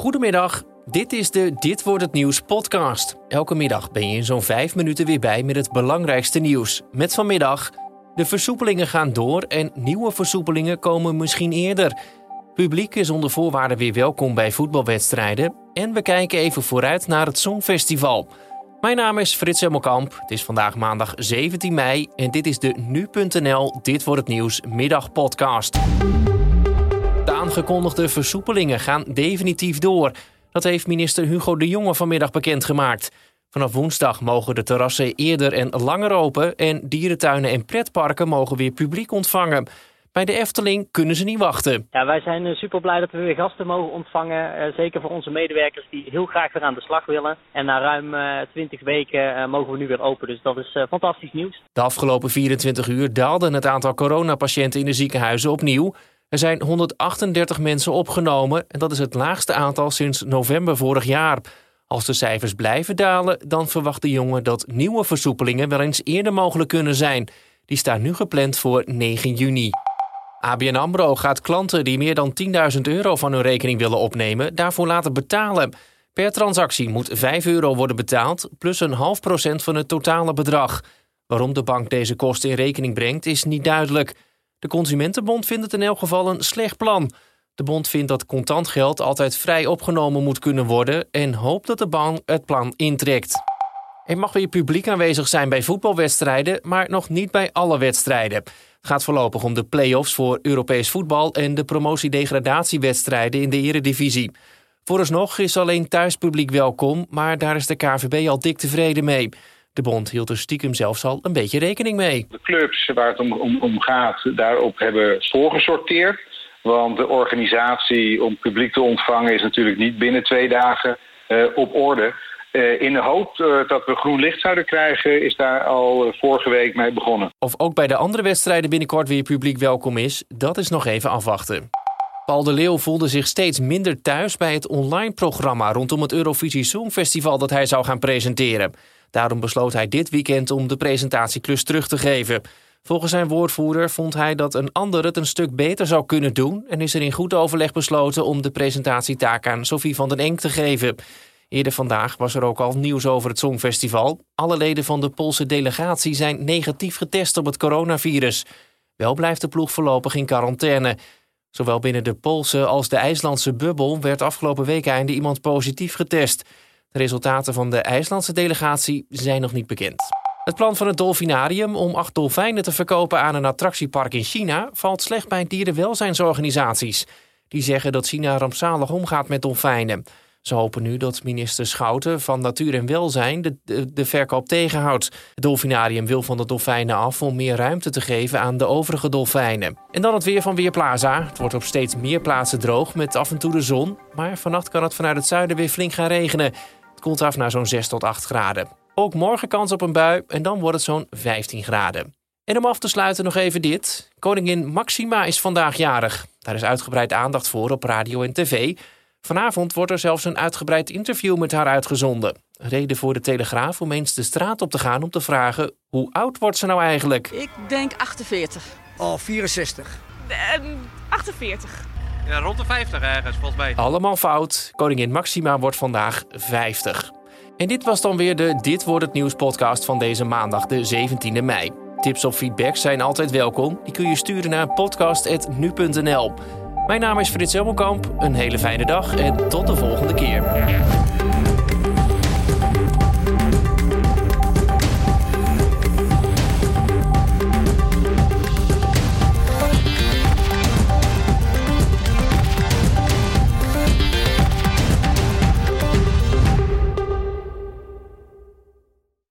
Goedemiddag, dit is de Dit wordt het nieuws podcast. Elke middag ben je in zo'n vijf minuten weer bij met het belangrijkste nieuws. Met vanmiddag, de versoepelingen gaan door en nieuwe versoepelingen komen misschien eerder. Publiek is onder voorwaarden weer welkom bij voetbalwedstrijden. En we kijken even vooruit naar het Songfestival. Mijn naam is Frits Hemmelkamp. Het is vandaag maandag 17 mei en dit is de Nu.nl Dit wordt het nieuws middagpodcast. De aangekondigde versoepelingen gaan definitief door. Dat heeft minister Hugo de Jonge vanmiddag bekendgemaakt. Vanaf woensdag mogen de terrassen eerder en langer open en dierentuinen en pretparken mogen weer publiek ontvangen. Bij de Efteling kunnen ze niet wachten. Ja, wij zijn eh, super blij dat we weer gasten mogen ontvangen. Uh, zeker voor onze medewerkers die heel graag weer aan de slag willen. En na ruim uh, 20 weken mogen we nu weer open. Dus dat is fantastisch nieuws. De afgelopen 24 uur daalde het aantal coronapatiënten in de ziekenhuizen opnieuw. Er zijn 138 mensen opgenomen en dat is het laagste aantal sinds november vorig jaar. Als de cijfers blijven dalen, dan verwacht de jongen dat nieuwe versoepelingen wel eens eerder mogelijk kunnen zijn. Die staan nu gepland voor 9 juni. ABN AMRO gaat klanten die meer dan 10.000 euro van hun rekening willen opnemen, daarvoor laten betalen. Per transactie moet 5 euro worden betaald, plus een half procent van het totale bedrag. Waarom de bank deze kosten in rekening brengt, is niet duidelijk. De Consumentenbond vindt het in elk geval een slecht plan. De bond vindt dat contant geld altijd vrij opgenomen moet kunnen worden en hoopt dat de bank het plan intrekt. Er mag weer publiek aanwezig zijn bij voetbalwedstrijden, maar nog niet bij alle wedstrijden. Het gaat voorlopig om de play-offs voor Europees voetbal en de promotiedegradatiewedstrijden in de Eredivisie. Vooralsnog is alleen thuispubliek welkom, maar daar is de KVB al dik tevreden mee. De bond hield er stiekem zelfs al een beetje rekening mee. De clubs waar het om, om, om gaat, daarop hebben voorgesorteerd. Want de organisatie om publiek te ontvangen is natuurlijk niet binnen twee dagen uh, op orde. Uh, in de hoop uh, dat we groen licht zouden krijgen, is daar al vorige week mee begonnen. Of ook bij de andere wedstrijden binnenkort weer publiek welkom is, dat is nog even afwachten. Paul de Leeuw voelde zich steeds minder thuis bij het online programma rondom het Eurovisie Songfestival dat hij zou gaan presenteren. Daarom besloot hij dit weekend om de presentatieklus terug te geven. Volgens zijn woordvoerder vond hij dat een ander het een stuk beter zou kunnen doen en is er in goed overleg besloten om de presentatietaak aan Sophie van den Enk te geven. Eerder vandaag was er ook al nieuws over het Songfestival. Alle leden van de Poolse delegatie zijn negatief getest op het coronavirus. Wel blijft de ploeg voorlopig in quarantaine. Zowel binnen de Poolse als de IJslandse bubbel werd afgelopen week iemand positief getest. De resultaten van de IJslandse delegatie zijn nog niet bekend. Het plan van het dolfinarium om acht dolfijnen te verkopen aan een attractiepark in China valt slecht bij dierenwelzijnsorganisaties. Die zeggen dat China rampzalig omgaat met dolfijnen. Ze hopen nu dat minister Schouten van Natuur en Welzijn de, de, de, verkoop tegenhoudt. Het dolfinarium wil van de dolfijnen af om meer ruimte te geven aan de overige dolfijnen. En dan het weer van Weerplaza. Het wordt op steeds meer plaatsen droog met af en toe de zon. Maar vannacht kan het vanuit het zuiden weer flink gaan regenen. Het koelt af naar zo'n 6 tot 8 graden. Ook morgen kans op een bui en dan wordt het zo'n 15 graden. En om af te sluiten nog even dit. Koningin Maxima is vandaag jarig. Daar is uitgebreid aandacht voor op radio en tv. Vanavond wordt er zelfs een uitgebreid interview met haar uitgezonden. Reden voor de Telegraaf om eens de straat op te gaan om te vragen... hoe oud wordt ze nou eigenlijk? Ik denk 48. Oh, 64. Uh, 48. Ja, rond de 50 ergens, volgens mij. Allemaal fout. Koningin Maxima wordt vandaag 50. En dit was dan weer de Dit wordt het nieuws podcast van deze maandag, de 17e mei. Tips of feedback zijn altijd welkom. Die kun je sturen naar podcast.nu.nl. Mijn naam is Frits Helmelkamp. Een hele fijne dag en tot de volgende keer.